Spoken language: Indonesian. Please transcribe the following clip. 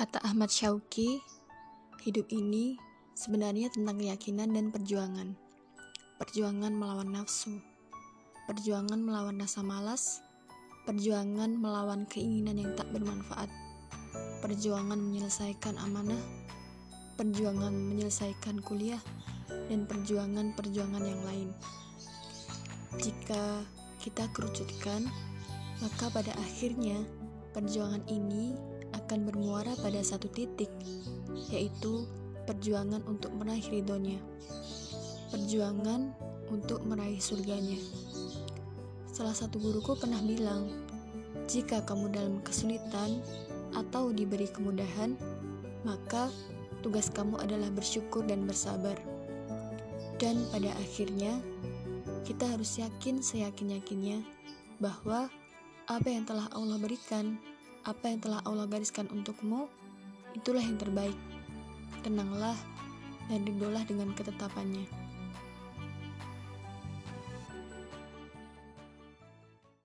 Kata Ahmad Syauqi, hidup ini sebenarnya tentang keyakinan dan perjuangan. Perjuangan melawan nafsu, perjuangan melawan rasa malas, perjuangan melawan keinginan yang tak bermanfaat, perjuangan menyelesaikan amanah, perjuangan menyelesaikan kuliah, dan perjuangan-perjuangan yang lain. Jika kita kerucutkan, maka pada akhirnya perjuangan ini akan bermuara pada satu titik, yaitu perjuangan untuk meraih ridhonya, perjuangan untuk meraih surganya. Salah satu guruku pernah bilang, jika kamu dalam kesulitan atau diberi kemudahan, maka tugas kamu adalah bersyukur dan bersabar. Dan pada akhirnya, kita harus yakin seyakin-yakinnya bahwa apa yang telah Allah berikan apa yang telah Allah gariskan untukmu, itulah yang terbaik. Tenanglah dan ridholah dengan ketetapannya.